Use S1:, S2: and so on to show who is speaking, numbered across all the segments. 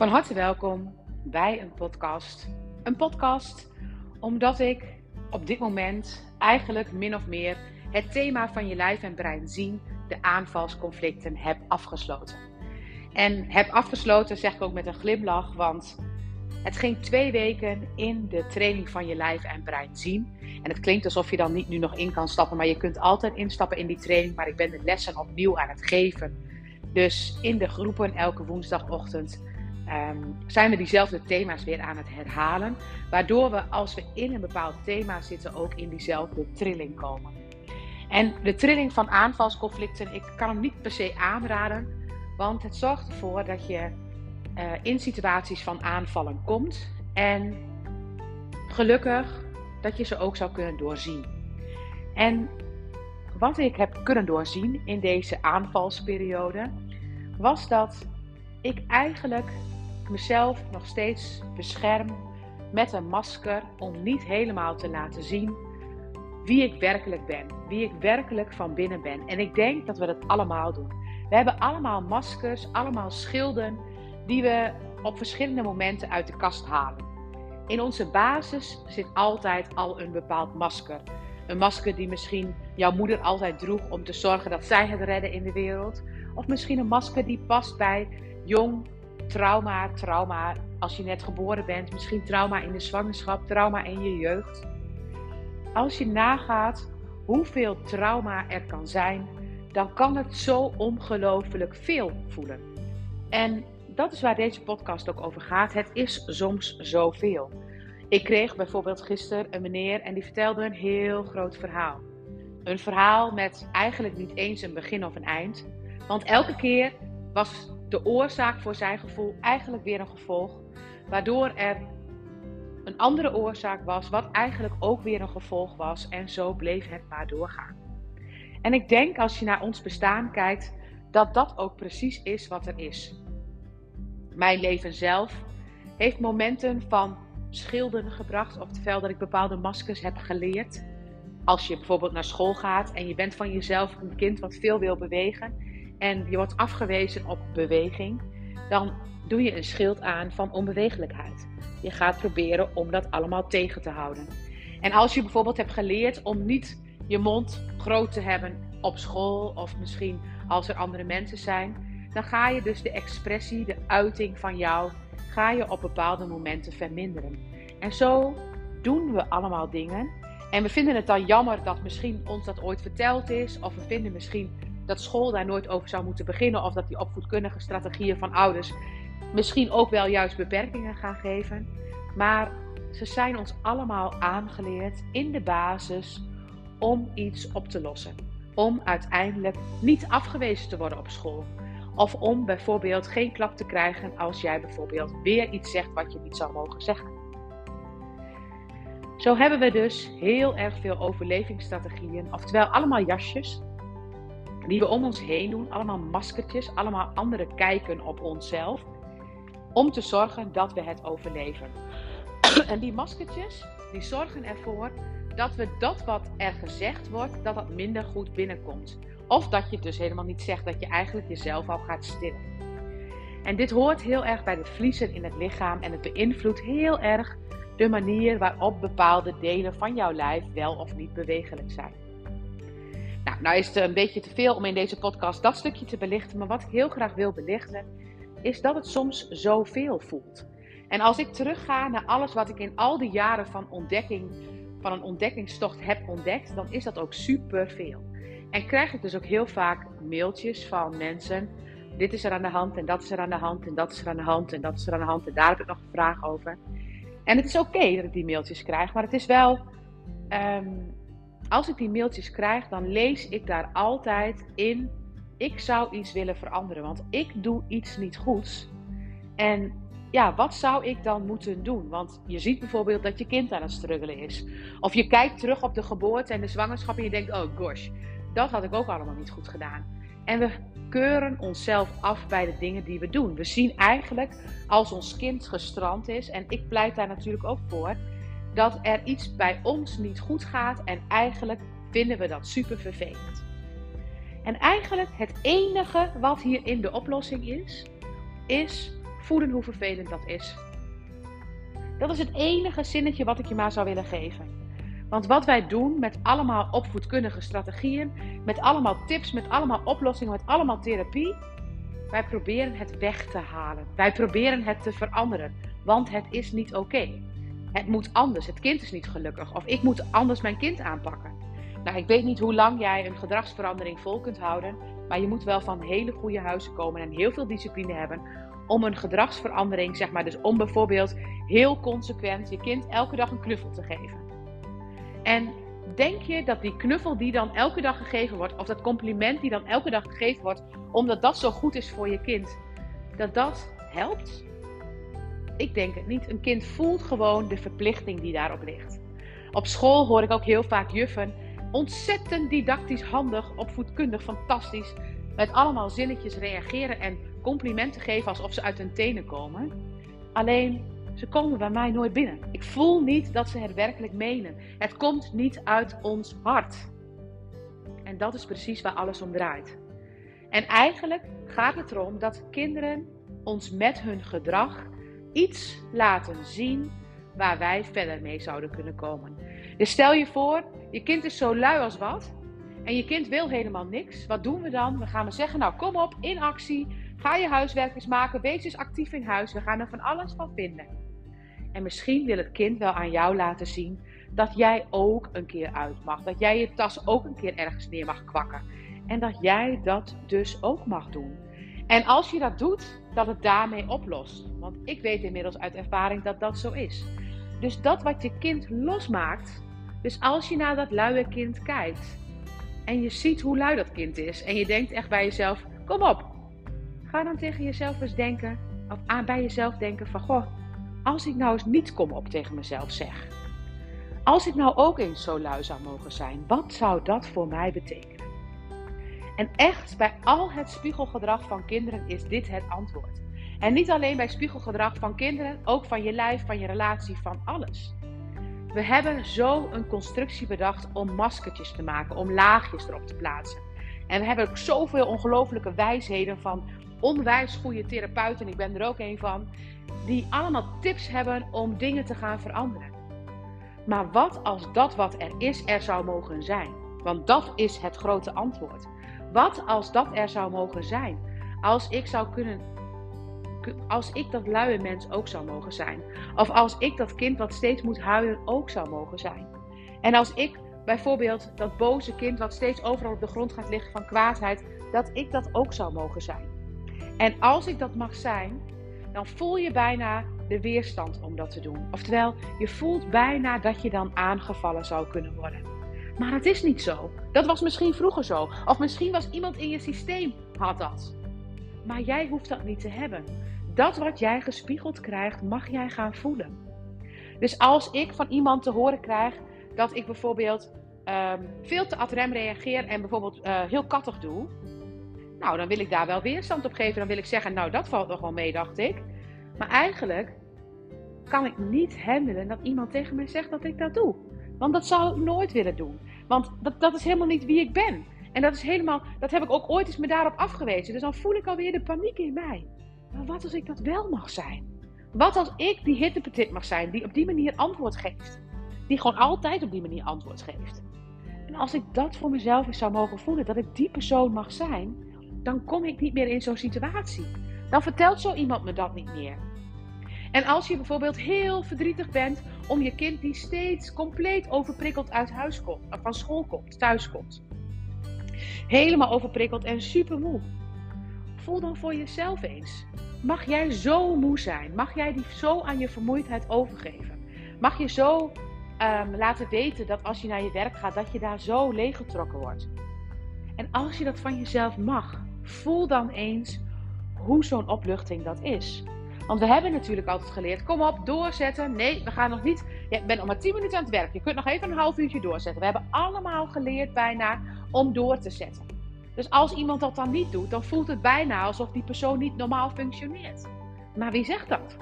S1: Van harte welkom bij een podcast. Een podcast omdat ik op dit moment eigenlijk min of meer het thema van je lijf en brein zien, de aanvalsconflicten, heb afgesloten. En heb afgesloten zeg ik ook met een glimlach, want het ging twee weken in de training van je lijf en brein zien. En het klinkt alsof je dan niet nu nog in kan stappen, maar je kunt altijd instappen in die training. Maar ik ben de lessen opnieuw aan het geven. Dus in de groepen elke woensdagochtend Ehm, zijn we diezelfde thema's weer aan het herhalen. Waardoor we als we in een bepaald thema zitten ook in diezelfde trilling komen. En de trilling van aanvalsconflicten, ik kan hem niet per se aanraden. Want het zorgt ervoor dat je uh, in situaties van aanvallen komt. En gelukkig dat je ze ook zou kunnen doorzien. En wat ik heb kunnen doorzien in deze aanvalsperiode, was dat ik eigenlijk mezelf nog steeds bescherm met een masker om niet helemaal te laten zien wie ik werkelijk ben, wie ik werkelijk van binnen ben. En ik denk dat we dat allemaal doen. We hebben allemaal maskers, allemaal schilden die we op verschillende momenten uit de kast halen. In onze basis zit altijd al een bepaald masker. Een masker die misschien jouw moeder altijd droeg om te zorgen dat zij het redden in de wereld. Of misschien een masker die past bij jong trauma, trauma als je net geboren bent, misschien trauma in de zwangerschap, trauma in je jeugd. Als je nagaat hoeveel trauma er kan zijn, dan kan het zo ongelooflijk veel voelen. En dat is waar deze podcast ook over gaat. Het is soms zoveel. Ik kreeg bijvoorbeeld gisteren een meneer en die vertelde een heel groot verhaal. Een verhaal met eigenlijk niet eens een begin of een eind. Want elke keer was de oorzaak voor zijn gevoel eigenlijk weer een gevolg, waardoor er een andere oorzaak was, wat eigenlijk ook weer een gevolg was. En zo bleef het maar doorgaan. En ik denk als je naar ons bestaan kijkt, dat dat ook precies is wat er is. Mijn leven zelf heeft momenten van schilden gebracht, oftewel dat ik bepaalde maskers heb geleerd. Als je bijvoorbeeld naar school gaat en je bent van jezelf een kind wat veel wil bewegen en je wordt afgewezen op beweging, dan doe je een schild aan van onbewegelijkheid. Je gaat proberen om dat allemaal tegen te houden. En als je bijvoorbeeld hebt geleerd om niet je mond groot te hebben op school of misschien als er andere mensen zijn, dan ga je dus de expressie, de uiting van jou, ga je op bepaalde momenten verminderen. En zo doen we allemaal dingen. En we vinden het dan jammer dat misschien ons dat ooit verteld is, of we vinden misschien dat school daar nooit over zou moeten beginnen. Of dat die opvoedkundige strategieën van ouders misschien ook wel juist beperkingen gaan geven. Maar ze zijn ons allemaal aangeleerd in de basis om iets op te lossen. Om uiteindelijk niet afgewezen te worden op school. Of om bijvoorbeeld geen klap te krijgen als jij bijvoorbeeld weer iets zegt wat je niet zou mogen zeggen. Zo hebben we dus heel erg veel overlevingsstrategieën, oftewel allemaal jasjes die we om ons heen doen, allemaal maskertjes, allemaal andere kijken op onszelf, om te zorgen dat we het overleven. En die maskertjes, die zorgen ervoor dat we dat wat er gezegd wordt, dat dat minder goed binnenkomt. Of dat je dus helemaal niet zegt, dat je eigenlijk jezelf al gaat stillen. En dit hoort heel erg bij de vliezen in het lichaam en het beïnvloedt heel erg de manier waarop bepaalde delen van jouw lijf wel of niet bewegelijk zijn. Nou, nou is het een beetje te veel om in deze podcast dat stukje te belichten. Maar wat ik heel graag wil belichten, is dat het soms zoveel voelt. En als ik terugga naar alles wat ik in al die jaren van ontdekking, van een ontdekkingstocht heb ontdekt, dan is dat ook superveel. En krijg ik dus ook heel vaak mailtjes van mensen. Dit is er aan de hand en dat is er aan de hand en dat is er aan de hand en dat is er aan de hand en daar heb ik nog een vraag over. En het is oké dat ik die mailtjes krijg, maar het is wel ehm, als ik die mailtjes krijg, dan lees ik daar altijd in: ik zou iets willen veranderen, want ik doe iets niet goeds. En ja, wat zou ik dan moeten doen? Want je ziet bijvoorbeeld dat je kind aan het struggelen is. Of je kijkt terug op de geboorte en de zwangerschap en je denkt: oh gosh, dat had ik ook allemaal niet goed gedaan. En we keuren onszelf af bij de dingen die we doen. We zien eigenlijk als ons kind gestrand is, en ik pleit daar natuurlijk ook voor, dat er iets bij ons niet goed gaat en eigenlijk vinden we dat super vervelend. En eigenlijk het enige wat hierin de oplossing is, is voelen hoe vervelend dat is. Dat is het enige zinnetje wat ik je maar zou willen geven. Want wat wij doen met allemaal opvoedkundige strategieën, met allemaal tips, met allemaal oplossingen, met allemaal therapie, wij proberen het weg te halen. Wij proberen het te veranderen, want het is niet oké. Het moet anders. Het kind is niet gelukkig. Of ik moet anders mijn kind aanpakken. Nou, ik weet niet hoe lang jij een gedragsverandering vol kunt houden. Maar je moet wel van hele goede huizen komen en heel veel discipline hebben. Om een gedragsverandering, zeg maar, dus om bijvoorbeeld heel consequent je kind elke dag een knuffel te geven. En denk je dat die knuffel die dan elke dag gegeven wordt, of dat compliment die dan elke dag gegeven wordt, omdat dat zo goed is voor je kind, dat dat helpt? Ik denk het niet. Een kind voelt gewoon de verplichting die daarop ligt. Op school hoor ik ook heel vaak juffen ontzettend didactisch, handig, opvoedkundig, fantastisch. Met allemaal zinnetjes reageren en complimenten geven alsof ze uit hun tenen komen. Alleen, ze komen bij mij nooit binnen. Ik voel niet dat ze het werkelijk menen. Het komt niet uit ons hart. En dat is precies waar alles om draait. En eigenlijk gaat het erom dat kinderen ons met hun gedrag iets laten zien waar wij verder mee zouden kunnen komen. Dus stel je voor, je kind is zo lui als wat. En je kind wil helemaal niks. Wat doen we dan? We gaan we zeggen, nou kom op, in actie. Ga je huiswerk eens maken. Wees eens actief in huis. We gaan er van alles van vinden. En misschien wil het kind wel aan jou laten zien dat jij ook een keer uit mag. Dat jij je tas ook een keer ergens neer mag kwakken. En dat jij dat dus ook mag doen. En als je dat doet, dat het daarmee oplost. Want ik weet inmiddels uit ervaring dat dat zo is. Dus dat wat je kind losmaakt. Dus als je naar dat luie kind kijkt. En je ziet hoe lui dat kind is. En je denkt echt bij jezelf: kom op. Ga dan tegen jezelf eens denken. Of aan bij jezelf denken: van goh, als ik nou eens niet kom op tegen mezelf zeg. Als ik nou ook eens zo lui zou mogen zijn, wat zou dat voor mij betekenen? En echt, bij al het spiegelgedrag van kinderen is dit het antwoord. En niet alleen bij spiegelgedrag van kinderen, ook van je lijf, van je relatie, van alles. We hebben zo een constructie bedacht om maskertjes te maken, om laagjes erop te plaatsen. En we hebben ook zoveel ongelofelijke wijsheden van onwijs goede therapeuten, ik ben er ook een van, die allemaal tips hebben om dingen te gaan veranderen. Maar wat als dat wat er is, er zou mogen zijn? Want dat is het grote antwoord. Wat als dat er zou mogen zijn? Als ik zou kunnen. Als ik dat luie mens ook zou mogen zijn. Of als ik dat kind wat steeds moet huilen ook zou mogen zijn. En als ik bijvoorbeeld dat boze kind wat steeds overal op de grond gaat liggen van kwaadheid, dat ik dat ook zou mogen zijn. En als ik dat mag zijn, dan voel je bijna de weerstand om dat te doen. Oftewel, je voelt bijna dat je dan aangevallen zou kunnen worden. Maar het is niet zo. Dat was misschien vroeger zo. Of misschien was iemand in je systeem had dat. Maar jij hoeft dat niet te hebben. Dat wat jij gespiegeld krijgt, mag jij gaan voelen. Dus als ik van iemand te horen krijg dat ik bijvoorbeeld um, veel te ad rem reageer en bijvoorbeeld uh, heel kattig doe, nou dan wil ik daar wel weerstand op geven. Dan wil ik zeggen, nou dat valt nog wel mee, dacht ik. Maar eigenlijk kan ik niet handelen dat iemand tegen mij zegt dat ik dat doe. Want dat zou ik nooit willen doen. Want dat, dat is helemaal niet wie ik ben. En dat is helemaal, dat heb ik ook ooit eens me daarop afgewezen. Dus dan voel ik alweer de paniek in mij. Maar wat als ik dat wel mag zijn? Wat als ik die hittepetit mag zijn, die op die manier antwoord geeft? Die gewoon altijd op die manier antwoord geeft. En als ik dat voor mezelf eens zou mogen voelen, dat ik die persoon mag zijn, dan kom ik niet meer in zo'n situatie. Dan vertelt zo iemand me dat niet meer. En als je bijvoorbeeld heel verdrietig bent om je kind die steeds compleet overprikkeld uit huis komt, of van school komt, thuis komt. Helemaal overprikkeld en super moe. Voel dan voor jezelf eens. Mag jij zo moe zijn? Mag jij die zo aan je vermoeidheid overgeven? Mag je zo um, laten weten dat als je naar je werk gaat, dat je daar zo leeggetrokken wordt? En als je dat van jezelf mag, voel dan eens hoe zo'n opluchting dat is. Want we hebben natuurlijk altijd geleerd: kom op, doorzetten. Nee, we gaan nog niet. Je bent nog maar 10 minuten aan het werk. Je kunt nog even een half uurtje doorzetten. We hebben allemaal geleerd bijna om door te zetten. Dus als iemand dat dan niet doet, dan voelt het bijna alsof die persoon niet normaal functioneert. Maar wie zegt dat?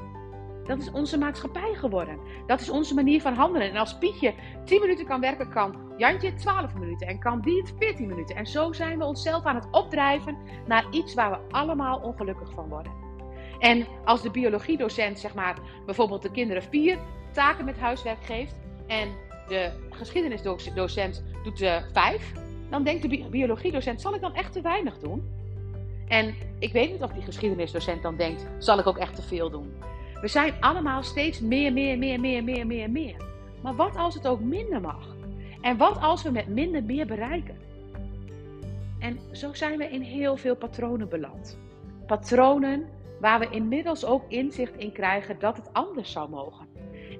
S1: Dat is onze maatschappij geworden. Dat is onze manier van handelen. En als Pietje 10 minuten kan werken, kan Jantje 12 minuten. En kan die het 14 minuten. En zo zijn we onszelf aan het opdrijven naar iets waar we allemaal ongelukkig van worden. En als de biologiedocent, zeg maar, bijvoorbeeld de kinderen vier taken met huiswerk geeft en de geschiedenisdocent doet er vijf, dan denkt de biologiedocent: zal ik dan echt te weinig doen? En ik weet niet of die geschiedenisdocent dan denkt: zal ik ook echt te veel doen? We zijn allemaal steeds meer, meer, meer, meer, meer, meer, meer. Maar wat als het ook minder mag? En wat als we met minder meer bereiken? En zo zijn we in heel veel patronen beland. Patronen waar we inmiddels ook inzicht in krijgen dat het anders zou mogen.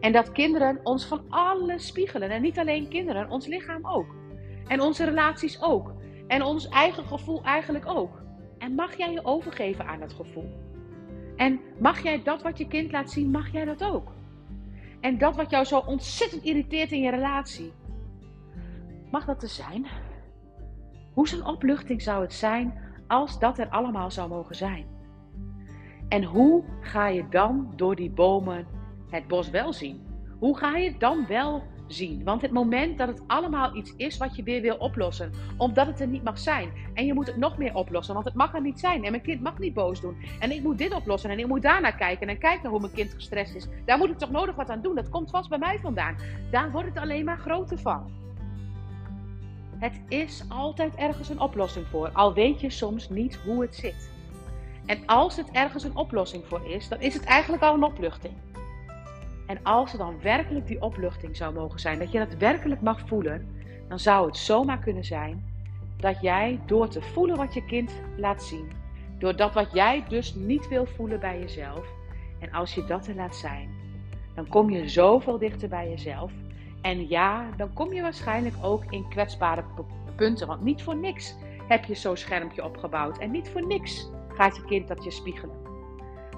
S1: En dat kinderen ons van alles spiegelen. En niet alleen kinderen, ons lichaam ook. En onze relaties ook. En ons eigen gevoel eigenlijk ook. En mag jij je overgeven aan dat gevoel? En mag jij dat wat je kind laat zien, mag jij dat ook? En dat wat jou zo ontzettend irriteert in je relatie, mag dat er zijn? Hoe zo'n opluchting zou het zijn als dat er allemaal zou mogen zijn? En hoe ga je dan door die bomen het bos wel zien? Hoe ga je het dan wel zien? Want het moment dat het allemaal iets is wat je weer wil oplossen, omdat het er niet mag zijn. En je moet het nog meer oplossen, want het mag er niet zijn. En mijn kind mag niet boos doen. En ik moet dit oplossen en ik moet daarnaar kijken. En kijk naar hoe mijn kind gestrest is. Daar moet ik toch nodig wat aan doen. Dat komt vast bij mij vandaan. Daar wordt het alleen maar groter van. Het is altijd ergens een oplossing voor, al weet je soms niet hoe het zit. En als het ergens een oplossing voor is, dan is het eigenlijk al een opluchting. En als er dan werkelijk die opluchting zou mogen zijn, dat je dat werkelijk mag voelen, dan zou het zomaar kunnen zijn dat jij door te voelen wat je kind laat zien, door dat wat jij dus niet wil voelen bij jezelf, en als je dat er laat zijn, dan kom je zoveel dichter bij jezelf. En ja, dan kom je waarschijnlijk ook in kwetsbare punten, want niet voor niks heb je zo'n schermpje opgebouwd en niet voor niks gaat je kind dat je spiegelen.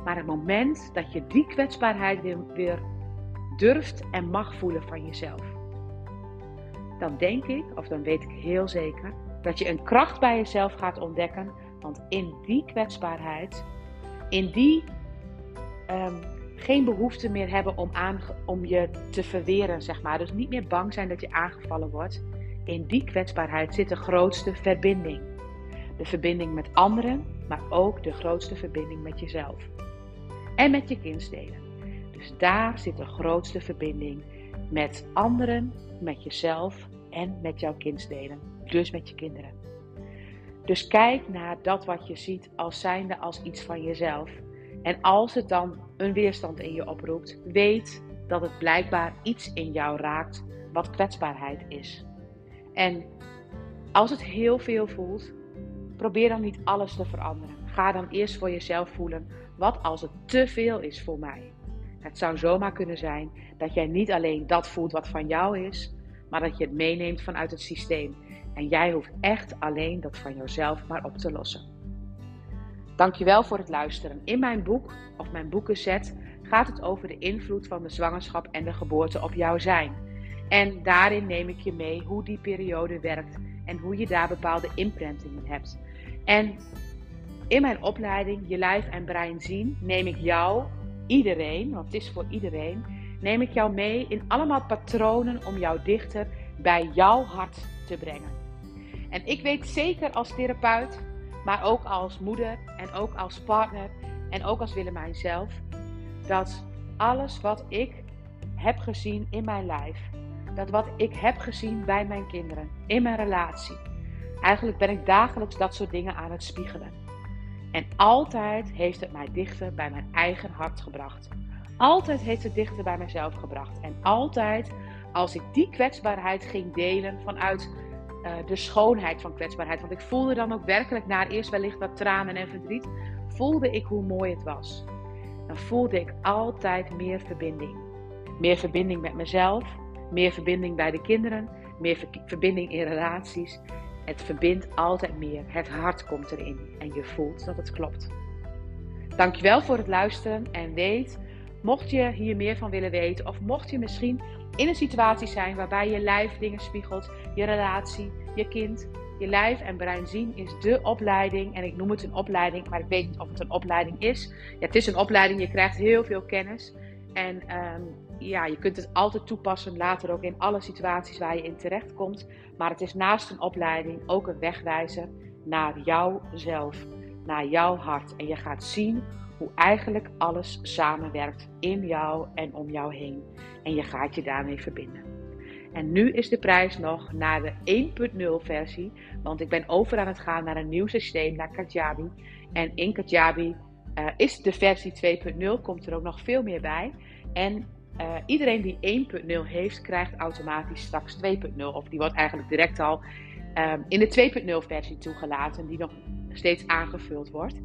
S1: Maar het moment dat je die kwetsbaarheid weer, durft en mag voelen van jezelf, dan denk ik, of dan weet ik heel zeker, dat je een kracht bij jezelf gaat ontdekken. Want in die kwetsbaarheid, in die um, geen behoefte meer hebben om, om je te verweren, zeg maar. Dus niet meer bang zijn dat je aangevallen wordt. In die kwetsbaarheid zit de grootste verbinding. De verbinding met anderen, maar ook de grootste verbinding met jezelf. En met je kindsdelen. Dus daar zit de grootste verbinding met anderen, met jezelf en met jouw kindsdelen. Dus met je kinderen. Dus kijk naar dat wat je ziet als zijnde als iets van jezelf. En als het dan een weerstand in je oproept, weet dat het blijkbaar iets in jou raakt wat kwetsbaarheid is. En als het heel veel voelt, probeer dan niet alles te veranderen. Ga dan eerst voor jezelf voelen, wat als het te veel is voor mij? Het zou zomaar kunnen zijn dat jij niet alleen dat voelt wat van jou is, maar dat je het meeneemt vanuit het systeem. En jij hoeft echt alleen dat van jezelf maar op te lossen. Dankjewel voor het luisteren. In mijn boek, of mijn boekenset, gaat het over de invloed van de zwangerschap en de geboorte op jouw zijn. En daarin neem ik je mee hoe die periode werkt en hoe je daar bepaalde imprintingen hebt. En in mijn opleiding Je Lijf en Brein Zien neem ik jou, iedereen, want het is voor iedereen, neem ik jou mee in allemaal patronen om jou dichter bij jouw hart te brengen. En ik weet zeker als therapeut, maar ook als moeder en ook als partner en ook als Willemijn zelf, dat alles wat ik heb gezien in mijn lijf, dat wat ik heb gezien bij mijn kinderen, in mijn relatie, eigenlijk ben ik dagelijks dat soort dingen aan het spiegelen. En altijd heeft het mij dichter bij mijn eigen hart gebracht. Altijd heeft het dichter bij mezelf gebracht. En altijd als ik die kwetsbaarheid ging delen vanuit uh, de schoonheid van kwetsbaarheid. Want ik voelde dan ook werkelijk, na eerst wellicht wat tranen en verdriet, voelde ik hoe mooi het was. Dan voelde ik altijd meer verbinding. Meer verbinding met mezelf, meer verbinding bij de kinderen, meer verbinding in relaties. Het verbindt altijd meer. Het hart komt erin en je voelt dat het klopt. Dankjewel voor het luisteren en weet, mocht je hier meer van willen weten of mocht je misschien in een situatie zijn waarbij je lijf dingen spiegelt, je relatie, je kind, je lijf en brein zien is de opleiding. En ik noem het een opleiding, maar ik weet niet of het een opleiding is. Ja, het is een opleiding, je krijgt heel veel kennis. En ehm, ja, je kunt het altijd toepassen, later ook in alle situaties waar je in terecht komt. Maar het is naast een opleiding ook een wegwijzer naar jouzelf, naar jouw hart. En je gaat zien hoe eigenlijk alles samenwerkt in jou en om jou heen. En je gaat je daarmee verbinden. En nu is de prijs nog naar de 1.0 versie, want ik ben over aan het gaan naar een nieuw systeem, naar Kajabi. En in Kajabi uh, is de versie 2.0, komt er ook nog veel meer bij. En uh, iedereen die 1.0 heeft, krijgt automatisch straks 2.0. Of die wordt eigenlijk direct al um, in de 2.0 versie toegelaten, die nog steeds aangevuld wordt.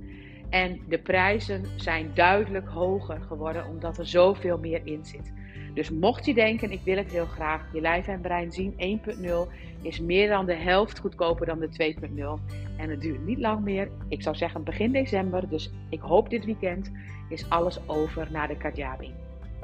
S1: En de prijzen zijn duidelijk hoger geworden omdat er zoveel meer in zit. Dus mocht je denken, ik wil het heel graag, je lijf en brein zien 1.0 is meer dan de helft goedkoper dan de 2.0. En het duurt niet lang meer. Ik zou zeggen begin december. Dus ik hoop dit weekend is alles over naar de Kajabi.